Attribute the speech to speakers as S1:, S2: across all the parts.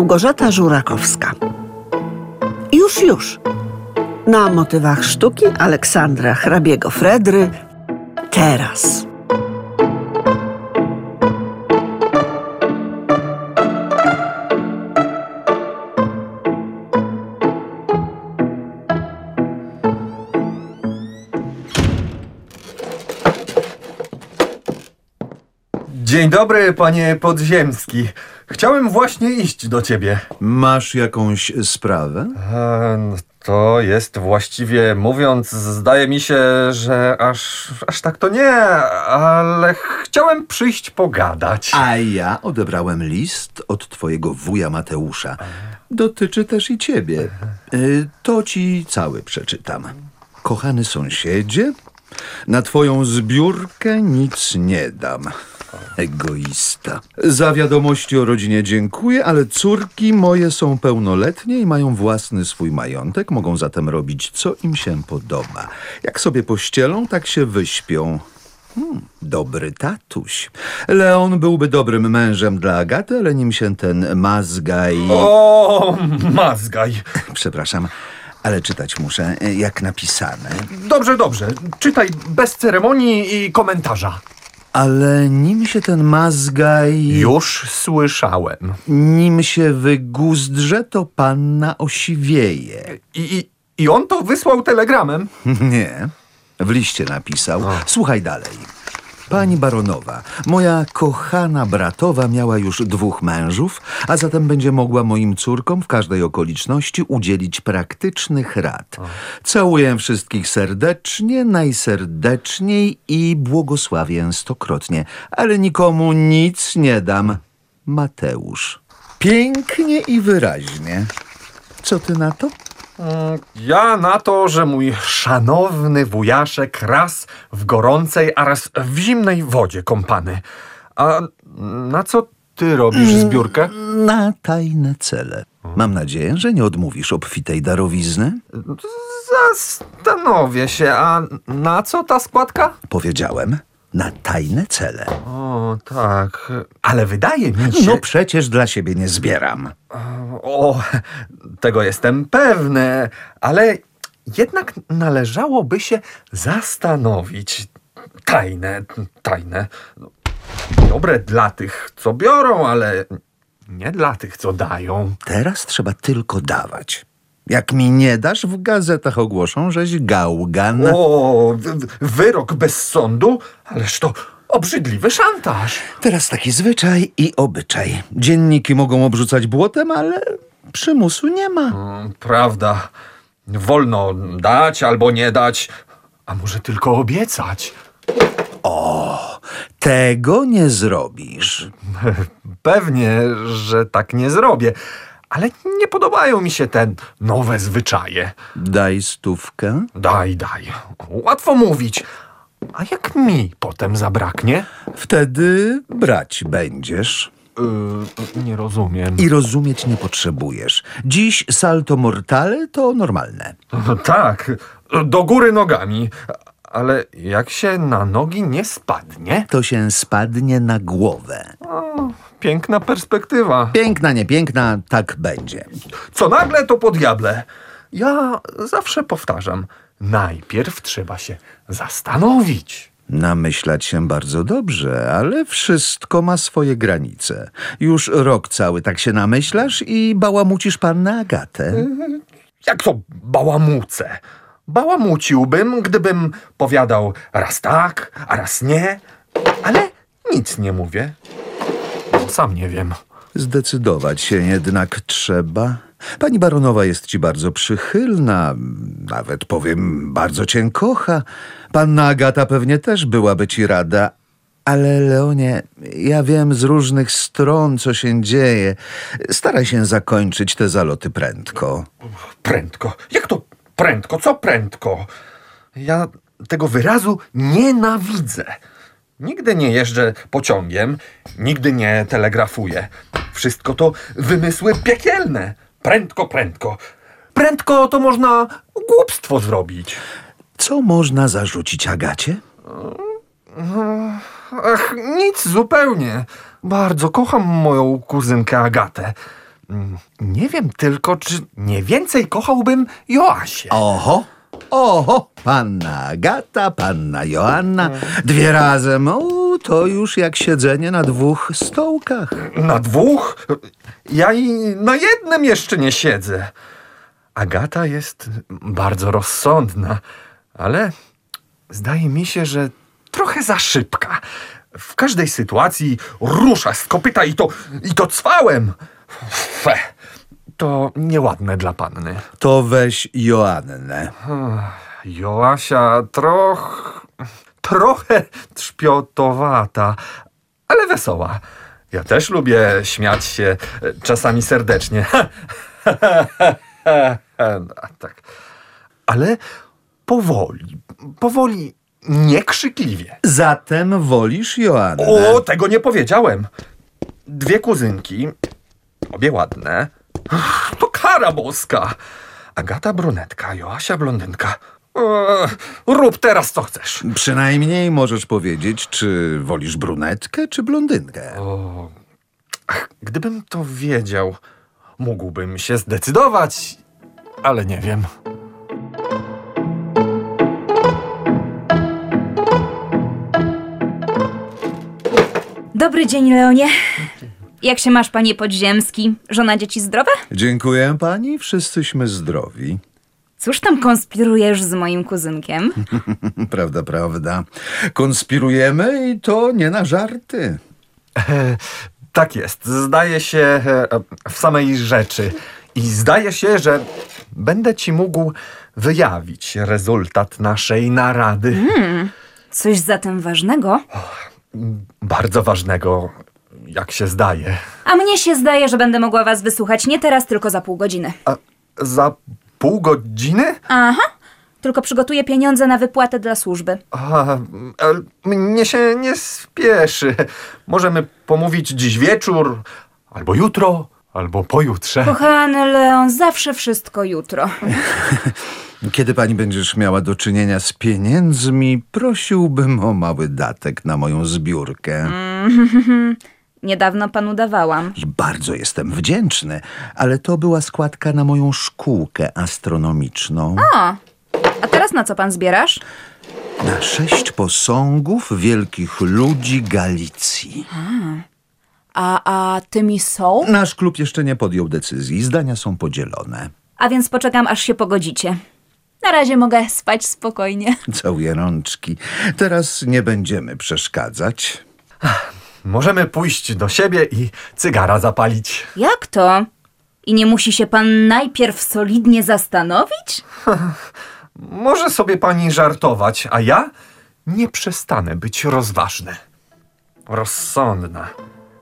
S1: Małgorzata Żurakowska. Już, już. Na motywach sztuki Aleksandra Hrabiego-Fredry. Teraz.
S2: Dzień dobry, panie Podziemski. Chciałem właśnie iść do ciebie.
S3: Masz jakąś sprawę?
S2: E, no to jest właściwie mówiąc, zdaje mi się, że aż, aż tak to nie, ale chciałem przyjść pogadać.
S3: A ja odebrałem list od twojego wuja Mateusza. Dotyczy też i ciebie. Y, To ci cały przeczytam. Kochany sąsiedzie, na twoją zbiórkę nic nie dam. Egoista. Za wiadomości o rodzinie dziękuję, ale córki moje są pełnoletnie i mają własny swój majątek, mogą zatem robić co im się podoba. Jak sobie pościelą, tak się wyśpią. Hmm, dobry tatuś. Leon byłby dobrym mężem dla Agaty, ale nim się ten mazgaj...
S2: O, mazgaj.
S3: Przepraszam, ale czytać muszę, jak napisane.
S2: Dobrze, dobrze. Czytaj bez ceremonii i komentarza.
S3: Ale nim się ten mazgaj...
S2: Już słyszałem.
S3: Nim się wyguzdrze, to panna osiwieje.
S2: I, i, i on to wysłał telegramem?
S3: Nie, w liście napisał. Słuchaj dalej. Pani baronowa, moja kochana bratowa miała już dwóch mężów, a zatem będzie mogła moim córkom w każdej okoliczności udzielić praktycznych rad. Całuję wszystkich serdecznie, najserdeczniej i błogosławię stokrotnie, ale nikomu nic nie dam. Mateusz. Pięknie i wyraźnie. Co ty na to?
S2: Ja na to, że mój szanowny wujaszek raz w gorącej, a raz w zimnej wodzie kąpany. A na co ty robisz zbiórkę?
S3: Na tajne cele. Mam nadzieję, że nie odmówisz obfitej darowizny.
S2: Zastanowię się, a na co ta składka?
S3: Powiedziałem, na tajne cele.
S2: O, tak. Ale wydaje mi się...
S3: No przecież dla siebie nie zbieram.
S2: O, tego jestem pewny, ale jednak należałoby się zastanowić. Tajne, tajne. Dobre dla tych, co biorą, ale nie dla tych, co dają.
S3: Teraz trzeba tylko dawać. Jak mi nie dasz, w gazetach ogłoszą, żeś gałgan.
S2: O, wy- wyrok bez sądu? Ależ to obrzydliwy szantaż.
S3: Teraz taki zwyczaj i obyczaj. Dzienniki mogą obrzucać błotem, ale przymusu nie ma.
S2: Mm, Prawda. Wolno dać albo nie dać, a może tylko obiecać.
S3: Tego nie zrobisz.
S2: Pewnie, że tak nie zrobię, ale nie podobają mi się te nowe zwyczaje.
S3: Daj stówkę.
S2: Daj, daj. Łatwo mówić. A jak mi potem zabraknie?
S3: Wtedy brać będziesz.
S2: Yy, nie rozumiem.
S3: I rozumieć nie potrzebujesz. Dziś salto mortale to normalne.
S2: Tak, do góry nogami. Ale jak się na nogi nie spadnie?
S3: To się spadnie na głowę.
S2: Piękna perspektywa.
S3: Piękna, niepiękna, tak będzie.
S2: Co nagle, to po diable. Ja zawsze powtarzam, najpierw trzeba się zastanowić.
S3: Namyślać się bardzo dobrze, ale wszystko ma swoje granice. Już rok cały tak się namyślasz i bałamucisz pannę Agatę.
S2: Jak to bałamucę? Bałamuciłbym, gdybym powiadał raz tak, a raz nie, ale nic nie mówię. Sam nie wiem.
S3: Zdecydować się jednak trzeba. Pani baronowa jest ci bardzo przychylna, nawet powiem, bardzo cię kocha. Panna Agata pewnie też byłaby ci rada, ale Leonie, ja wiem z różnych stron, co się dzieje. Staraj się zakończyć te zaloty prędko.
S2: Prędko. Jak to prędko? Co prędko? Ja tego wyrazu nienawidzę. Nigdy nie jeżdżę pociągiem, nigdy nie telegrafuję. Wszystko to wymysły piekielne. Prędko, prędko. Prędko to można głupstwo zrobić.
S3: Co można zarzucić Agacie?
S2: Ach, nic zupełnie. Bardzo kocham moją kuzynkę Agatę. Nie wiem tylko, czy nie więcej kochałbym Joasię.
S3: Oho, oho, panna Agata, panna Joanna, dwie razem, o, to już jak siedzenie na dwóch stołkach.
S2: Na dwóch? Ja i na jednym jeszcze nie siedzę. Agata jest bardzo rozsądna, ale zdaje mi się, że trochę za szybka. W każdej sytuacji rusza z kopyta i to, i to cwałem. Fe, to nieładne dla panny.
S3: To weź Joannę.
S2: Joasia troch, trochę trzpiotowata, ale wesoła. Ja też lubię śmiać się e, czasami serdecznie. A, tak. Ale powoli, powoli, niekrzykliwie.
S3: Zatem wolisz Joannę.
S2: O, tego nie powiedziałem. Dwie kuzynki, obie ładne. To kara boska. Agata brunetka, Joasia blondynka. Eee, rób teraz co chcesz.
S3: Przynajmniej możesz powiedzieć, czy wolisz brunetkę, czy blondynkę.
S2: Ach, gdybym to wiedział, mógłbym się zdecydować, ale nie wiem.
S4: Dobry dzień, Leonie. Jak się masz, panie podziemski? Żona dzieci zdrowe?
S3: Dziękuję pani, wszyscyśmy zdrowi.
S4: Cóż tam konspirujesz z moim kuzynkiem?
S3: Prawda, prawda. Konspirujemy i to nie na żarty.
S2: E, tak jest, zdaje się e, w samej rzeczy. I zdaje się, że będę ci mógł wyjawić rezultat naszej narady.
S4: Coś zatem ważnego?
S2: Bardzo ważnego, jak się zdaje.
S4: A mnie się zdaje, że będę mogła was wysłuchać nie teraz, tylko za pół godziny.
S2: A za pół godziny?
S4: Aha. Tylko przygotuję pieniądze na wypłatę dla służby.
S2: A, ale mnie się nie spieszy. Możemy pomówić dziś wieczór, albo jutro, albo pojutrze.
S4: Kochany Leon, zawsze wszystko jutro.
S3: Kiedy pani będziesz miała do czynienia z pieniędzmi, prosiłbym o mały datek na moją zbiórkę.
S4: Niedawno panu dawałam.
S3: I bardzo jestem wdzięczny, ale to była składka na moją szkółkę astronomiczną.
S4: A teraz na co pan zbierasz?
S3: Na sześć posągów wielkich ludzi Galicji.
S4: A, a tymi są?
S3: Nasz klub jeszcze nie podjął decyzji, zdania są podzielone.
S4: A więc poczekam, aż się pogodzicie. Na razie mogę spać spokojnie.
S3: Całuję rączki. Teraz nie będziemy przeszkadzać.
S2: Możemy pójść do siebie i cygara zapalić.
S4: Jak to? I nie musi się pan najpierw solidnie zastanowić?
S2: Może sobie pani żartować, a ja nie przestanę być rozważny. Rozsądna,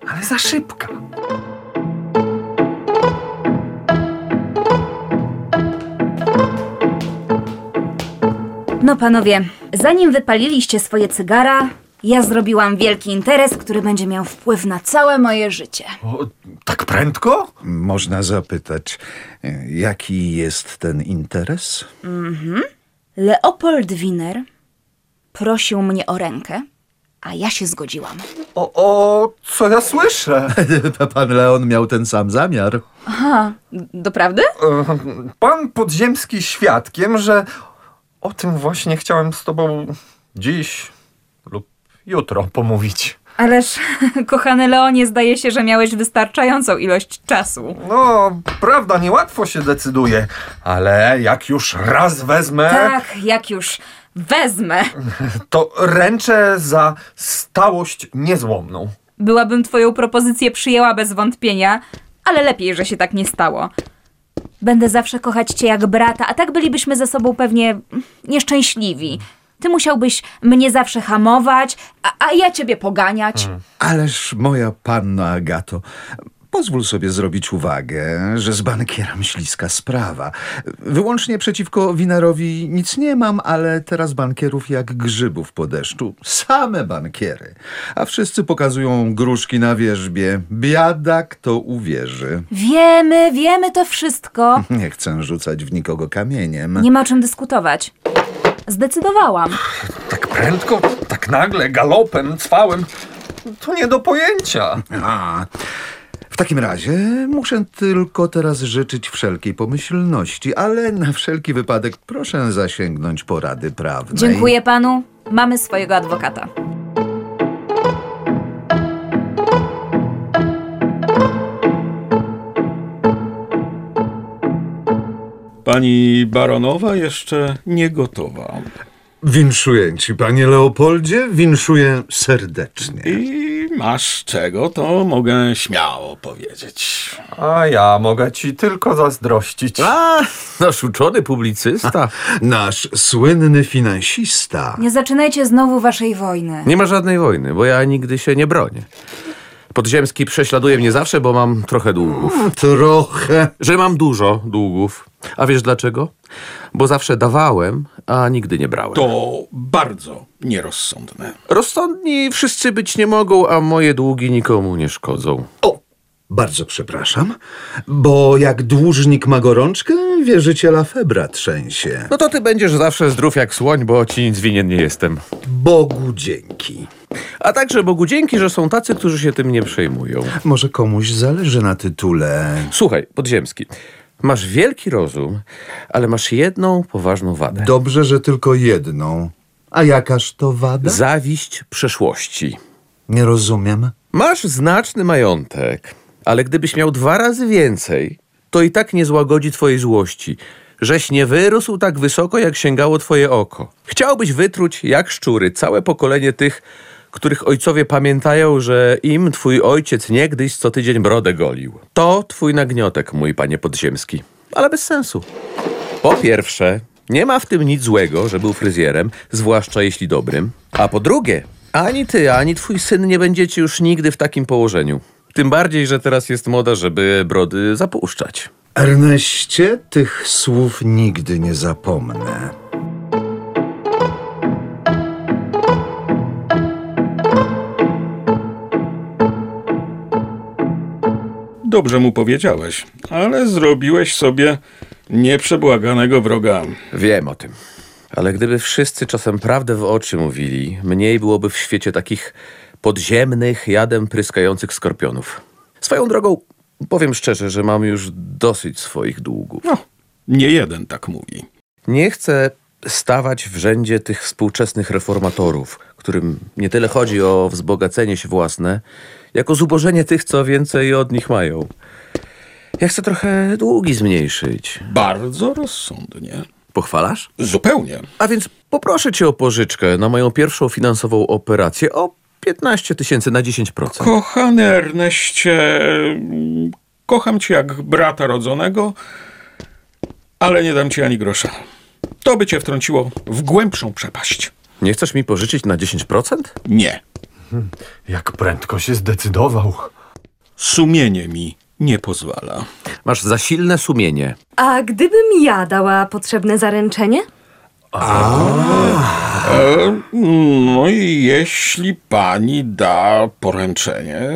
S2: ale za szybka.
S4: No panowie, zanim wypaliliście swoje cygara, ja zrobiłam wielki interes, który będzie miał wpływ na całe moje życie.
S2: O, tak prędko?
S3: Można zapytać, jaki jest ten interes?
S4: Leopold Wiener prosił mnie o rękę, a ja się zgodziłam.
S2: O, o, co ja słyszę?
S3: Pan Leon miał ten sam zamiar.
S4: Aha, doprawdy?
S2: Pan podziemski świadkiem, że o tym właśnie chciałem z tobą dziś lub jutro pomówić.
S4: Ależ, kochany Leonie, zdaje się, że miałeś wystarczającą ilość czasu.
S2: No, prawda, niełatwo się decyduje, ale jak już raz wezmę,
S4: Tak, jak już wezmę.
S2: to ręczę za stałość niezłomną.
S4: Byłabym twoją propozycję przyjęła bez wątpienia, ale lepiej, że się tak nie stało. Będę zawsze kochać cię jak brata, a tak bylibyśmy ze sobą pewnie nieszczęśliwi. Ty musiałbyś mnie zawsze hamować, a, a ja ciebie poganiać.
S3: Ależ moja panno Agato, pozwól sobie zwrócić uwagę, że z bankierem śliska sprawa. Wyłącznie przeciwko Winerowi nic nie mam, ale teraz bankierów jak grzybów po deszczu. Same bankiery. A wszyscy pokazują gruszki na wierzbie. Biadak to uwierzy.
S4: Wiemy, wiemy to wszystko.
S3: Nie chcę rzucać w nikogo kamieniem.
S4: Nie ma o czym dyskutować. Zdecydowałam.
S2: Tak prędko, tak nagle, galopem, cwałem, to nie do pojęcia.
S3: A, w takim razie muszę tylko teraz życzyć wszelkiej pomyślności, ale na wszelki wypadek proszę zasięgnąć porady prawnej.
S4: Dziękuję panu. Mamy swojego adwokata.
S5: Pani baronowa jeszcze nie gotowa.
S3: Winszuję ci, panie Leopoldzie, winszuję serdecznie.
S5: I masz czego, to mogę śmiało powiedzieć.
S2: A ja mogę ci tylko zazdrościć.
S6: A, nasz uczony publicysta.
S3: Nasz słynny finansista.
S4: Nie zaczynajcie znowu waszej wojny.
S6: Nie ma żadnej wojny, bo ja nigdy się nie bronię. Podziemski prześladuje mnie zawsze, bo mam trochę długów.
S3: Trochę.
S6: Że mam dużo długów. A wiesz dlaczego? Bo zawsze dawałem, a nigdy nie brałem.
S5: To bardzo nierozsądne.
S6: Rozsądni wszyscy być nie mogą, a moje długi nikomu nie szkodzą.
S3: O, bardzo przepraszam, bo jak dłużnik ma gorączkę, wierzyciela febra trzęsie.
S6: No to ty będziesz zawsze zdrów jak słoń, bo ci nic winien nie jestem.
S3: Bogu dzięki.
S6: A także Bogu dzięki, że są tacy, którzy się tym nie przejmują.
S3: Może komuś zależy na tytule.
S6: Słuchaj, Podziemski, masz wielki rozum, ale masz jedną poważną wadę.
S3: Dobrze, że tylko jedną. A jakaż to wada?
S6: Zawiść przeszłości.
S3: Nie rozumiem.
S6: Masz znaczny majątek, ale gdybyś miał dwa razy więcej, to i tak nie złagodzi twojej złości. Żeś nie wyrósł tak wysoko, jak sięgało twoje oko. Chciałbyś wytruć, jak szczury, całe pokolenie tych, których ojcowie pamiętają, że im twój ojciec niegdyś co tydzień brodę golił. To twój nagniotek, mój panie podziemski. Ale bez sensu. Po pierwsze, nie ma w tym nic złego, że był fryzjerem, zwłaszcza jeśli dobrym. A po drugie, ani ty, ani twój syn nie będziecie już nigdy w takim położeniu. Tym bardziej, że teraz jest moda, żeby brody zapuszczać.
S3: Erneście, tych słów nigdy nie zapomnę.
S5: Dobrze mu powiedziałeś, ale zrobiłeś sobie nieprzebłaganego wroga.
S6: Wiem o tym. Ale gdyby wszyscy czasem prawdę w oczy mówili, mniej byłoby w świecie takich podziemnych, jadem pryskających skorpionów. Swoją drogą, powiem szczerze, że mam już dosyć swoich długów.
S5: No, nie jeden tak mówi.
S6: Nie chcę stawać w rzędzie tych współczesnych reformatorów, którym nie tyle chodzi o wzbogacenie się własne, jak o zubożenie tych, co więcej od nich mają. Ja chcę trochę długi zmniejszyć.
S5: Bardzo rozsądnie.
S6: Pochwalasz?
S5: Zupełnie.
S6: A więc poproszę cię o pożyczkę na moją pierwszą finansową operację o 15 tysięcy na 10%.
S5: Kochany Erneście, kocham cię jak brata rodzonego, ale nie dam ci ani grosza. To by cię wtrąciło w głębszą przepaść.
S6: Nie chcesz mi pożyczyć na 10%?
S5: Nie.
S2: Jak prędko się zdecydował.
S5: Sumienie mi nie pozwala.
S6: Masz za silne sumienie.
S7: A gdybym ja dała potrzebne zaręczenie?
S5: E, no i jeśli pani da poręczenie,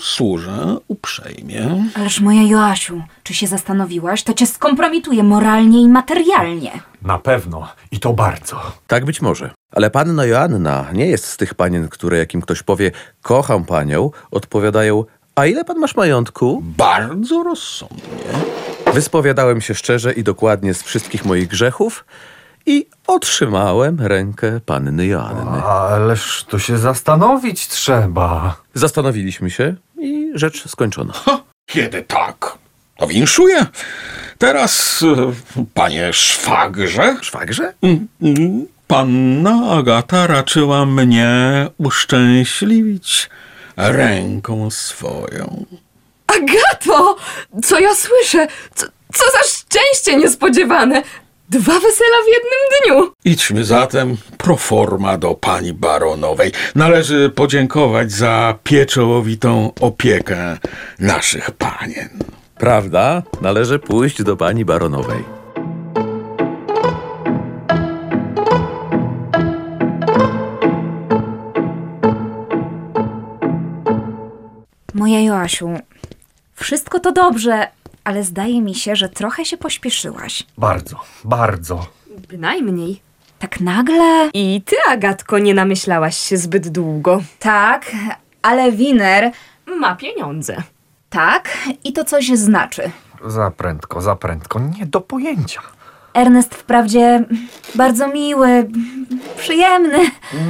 S5: służę uprzejmie.
S4: Ależ moja Joasiu, czy się zastanowiłaś? To cię skompromituje moralnie i materialnie.
S2: Na pewno. I to bardzo.
S6: Tak być może. Ale panna Joanna nie jest z tych panien, które jakim ktoś powie, kocham panią, odpowiadają, a ile pan masz majątku?
S5: Bardzo rozsądnie.
S6: Wyspowiadałem się szczerze i dokładnie z wszystkich moich grzechów i otrzymałem rękę panny Joanny.
S2: Ależ to się zastanowić trzeba.
S6: Zastanowiliśmy się i rzecz skończona.
S5: Ha, kiedy tak? To winszuję. Teraz, e, panie szwagrze,
S6: Szwagrze?
S5: mm, panna Agata raczyła mnie uszczęśliwić ręką swoją.
S7: Agato! Co ja słyszę? Co, co za szczęście niespodziewane! Dwa wesela w jednym dniu!
S5: Idźmy zatem pro forma do pani baronowej. Należy podziękować za pieczołowitą opiekę naszych panien.
S6: Prawda? Należy pójść do pani baronowej.
S4: Moja Joasiu, wszystko to dobrze, ale zdaje mi się, że trochę się pośpieszyłaś.
S2: Bardzo, bardzo.
S7: Bynajmniej.
S4: Tak nagle?
S7: I ty, Agatko, nie namyślałaś się zbyt długo.
S4: Tak, ale Winer...
S7: Ma pieniądze.
S4: Tak, i to coś znaczy.
S2: Za prędko, za prędko. Nie do pojęcia.
S4: Ernest wprawdzie bardzo miły, przyjemny,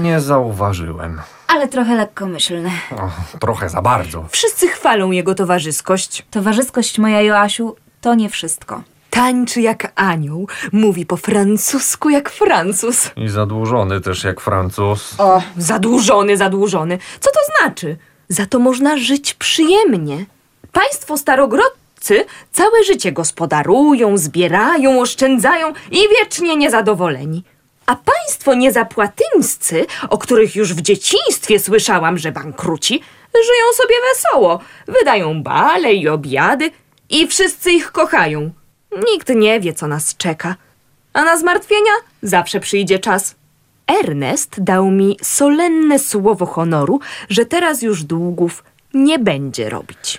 S2: Nie zauważyłem.
S4: Ale trochę lekkomyślny.
S2: O, trochę za bardzo.
S8: Wszyscy chwalą jego towarzyskość.
S4: Towarzyskość moja Joasiu to nie wszystko.
S8: Tańczy jak anioł, mówi po francusku jak Francuz.
S2: I zadłużony też jak Francuz.
S8: O, zadłużony, zadłużony. Co to znaczy? Za to można żyć przyjemnie. Państwo starogrodcy całe życie gospodarują, zbierają, oszczędzają i wiecznie niezadowoleni. A państwo niezapłatyńscy, o których już w dzieciństwie słyszałam, że bankruci, żyją sobie wesoło, wydają bale i obiady i wszyscy ich kochają. Nikt nie wie, co nas czeka. A na zmartwienia zawsze przyjdzie czas. Ernest dał mi solenne słowo honoru, że teraz już długów nie będzie robić.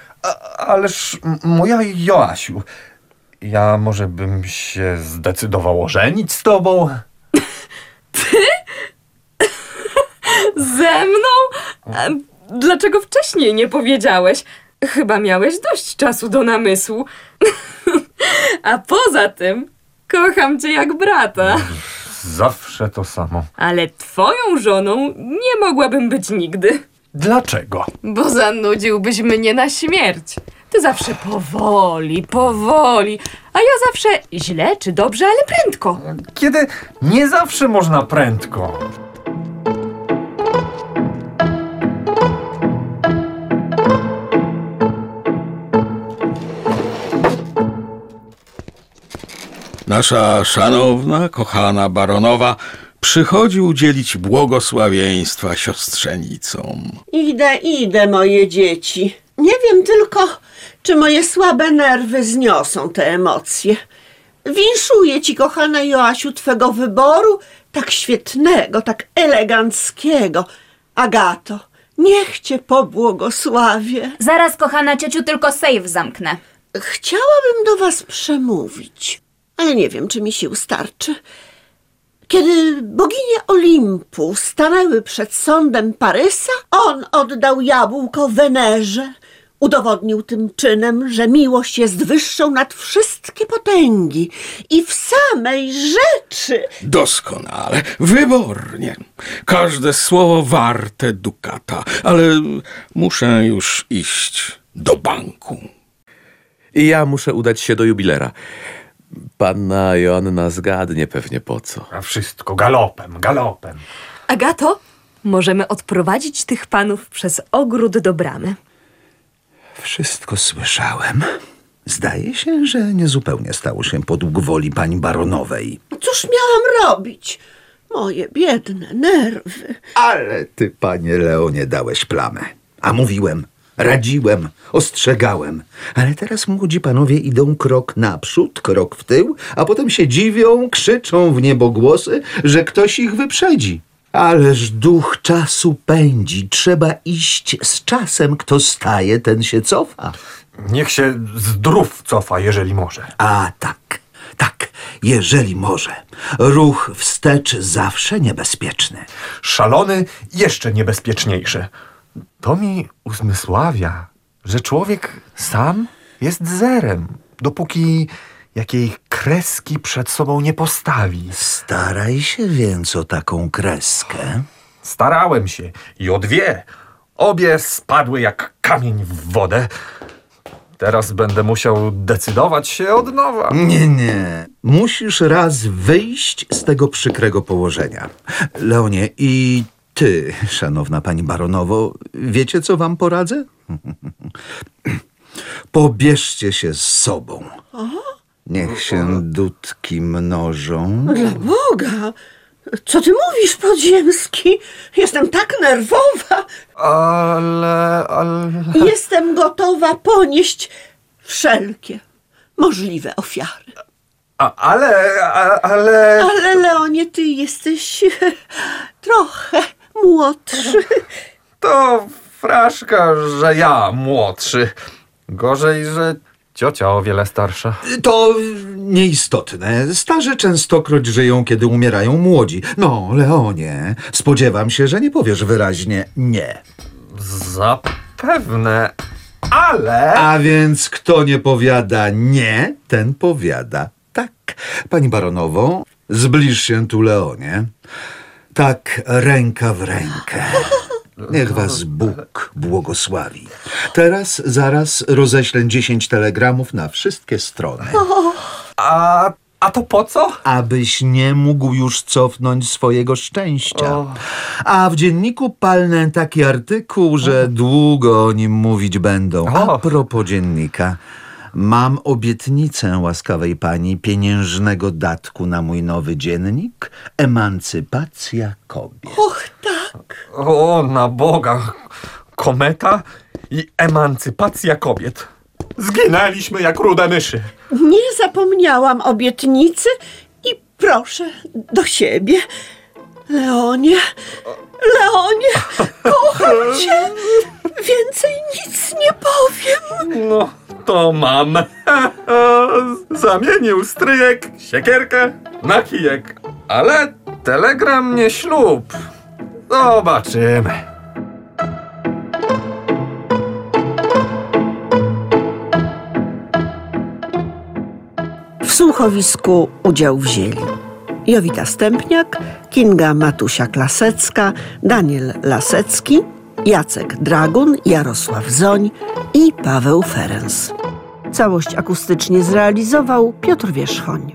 S2: Ależ m- moja Joasiu, ja może bym się zdecydował ożenić z tobą?
S8: Ze mną? Dlaczego wcześniej nie powiedziałeś? Chyba miałeś dość czasu do namysłu. A poza tym, kocham cię jak brata.
S2: Zawsze to samo.
S8: Ale twoją żoną nie mogłabym być nigdy.
S2: Dlaczego?
S7: Bo zanudziłbyś mnie na śmierć.
S8: Ty zawsze powoli, powoli, a ja zawsze źle czy dobrze, ale prędko.
S2: Kiedy nie zawsze można prędko.
S5: Nasza szanowna, kochana baronowa przychodzi udzielić błogosławieństwa siostrzenicom.
S1: Idę, idę, moje dzieci. Nie wiem tylko, czy moje słabe nerwy zniosą te emocje. Winszuję ci, kochana Joasiu, twego wyboru, tak świetnego, tak eleganckiego. Agato, niech cię pobłogosławię.
S4: Zaraz, kochana ciociu, tylko sejf zamknę.
S1: Chciałabym do was przemówić, ale nie wiem, czy mi sił starczy. Kiedy boginie Olimpu stanęły przed sądem Parysa, on oddał jabłko Wenerze. Udowodnił tym czynem, że miłość jest wyższą nad wszystkie potęgi i w samej rzeczy
S5: Doskonale, wybornie. Każde słowo warte dukata, ale muszę już iść do banku.
S6: I ja muszę udać się do jubilera. Panna Joanna zgadnie pewnie po co.
S2: A wszystko galopem, galopem.
S8: Agato, możemy odprowadzić tych panów przez ogród do bramy.
S3: Wszystko słyszałem. Zdaje się, że niezupełnie stało się podług woli pani baronowej.
S1: cóż miałam robić? Moje biedne nerwy.
S3: Ale ty, panie Leonie, dałeś plamę. A mówiłem, radziłem, ostrzegałem. Ale teraz młodzi panowie idą krok naprzód, krok w tył, a potem się dziwią, krzyczą w niebogłosy, że ktoś ich wyprzedzi. Ależ duch czasu pędzi. Trzeba iść z czasem. Kto staje, ten się cofa.
S2: Niech się zdrów cofa, jeżeli może.
S3: A tak, tak, jeżeli może. Ruch wstecz zawsze niebezpieczny.
S2: Szalony jeszcze niebezpieczniejszy. To mi uzmysławia, że człowiek sam jest zerem, dopóki jakiej kreski przed sobą nie postawi.
S3: Staraj się więc o taką kreskę.
S2: Starałem się i o dwie. Obie spadły jak kamień w wodę. Teraz będę musiał decydować się od nowa.
S3: Nie, nie. Musisz raz wyjść z tego przykrego położenia. Leonie, i ty, szanowna pani baronowo, wiecie, co wam poradzę? Pobierzcie się z sobą. Niech się dudki mnożą.
S1: Dla Boga! Co ty mówisz, podziemski? Jestem tak nerwowa.
S2: Ale, ale...
S1: Jestem gotowa ponieść wszelkie możliwe ofiary.
S2: A, ale, a, ale...
S1: Ale Leonie, ty jesteś trochę młodszy.
S2: To fraszka, że ja młodszy. Gorzej, że ciocia o wiele starsza.
S3: To nieistotne. Starzy częstokroć żyją, kiedy umierają młodzi. No, Leonie, spodziewam się, że nie powiesz wyraźnie nie.
S2: Zapewne. ale...
S3: A więc kto nie powiada nie, ten powiada tak. Pani baronowo, zbliż się tu, Leonie. Tak, ręka w rękę. Niech was Bóg błogosławi. Teraz, zaraz roześlę 10 telegramów na wszystkie strony.
S2: A, a to po co?
S3: abyś nie mógł już cofnąć swojego szczęścia. A w dzienniku palnę taki artykuł, że długo o nim mówić będą. A
S2: O.
S3: propos dziennika. Mam obietnicę łaskawej pani pieniężnego datku na mój nowy dziennik Emancypacja kobiet.
S1: Och, tak.
S2: O, na Boga. Kometa i emancypacja kobiet. Zginęliśmy jak rude myszy.
S1: Nie zapomniałam obietnicy i proszę do siebie. Leonie, Leonie, kocham cię. Więcej nic nie powiem.
S2: No, to mam. Zamienił stryjek, siekierkę na kijek. Ale telegram nie ślub. Zobaczymy.
S1: W słuchowisku udział wzięli Jowita Stępniak, Kinga Matusia-Klasecka, Daniel Lasecki, Jacek Dragun, Jarosław Zoń i Paweł Ferenc. Całość akustycznie zrealizował Piotr Wierzchoń.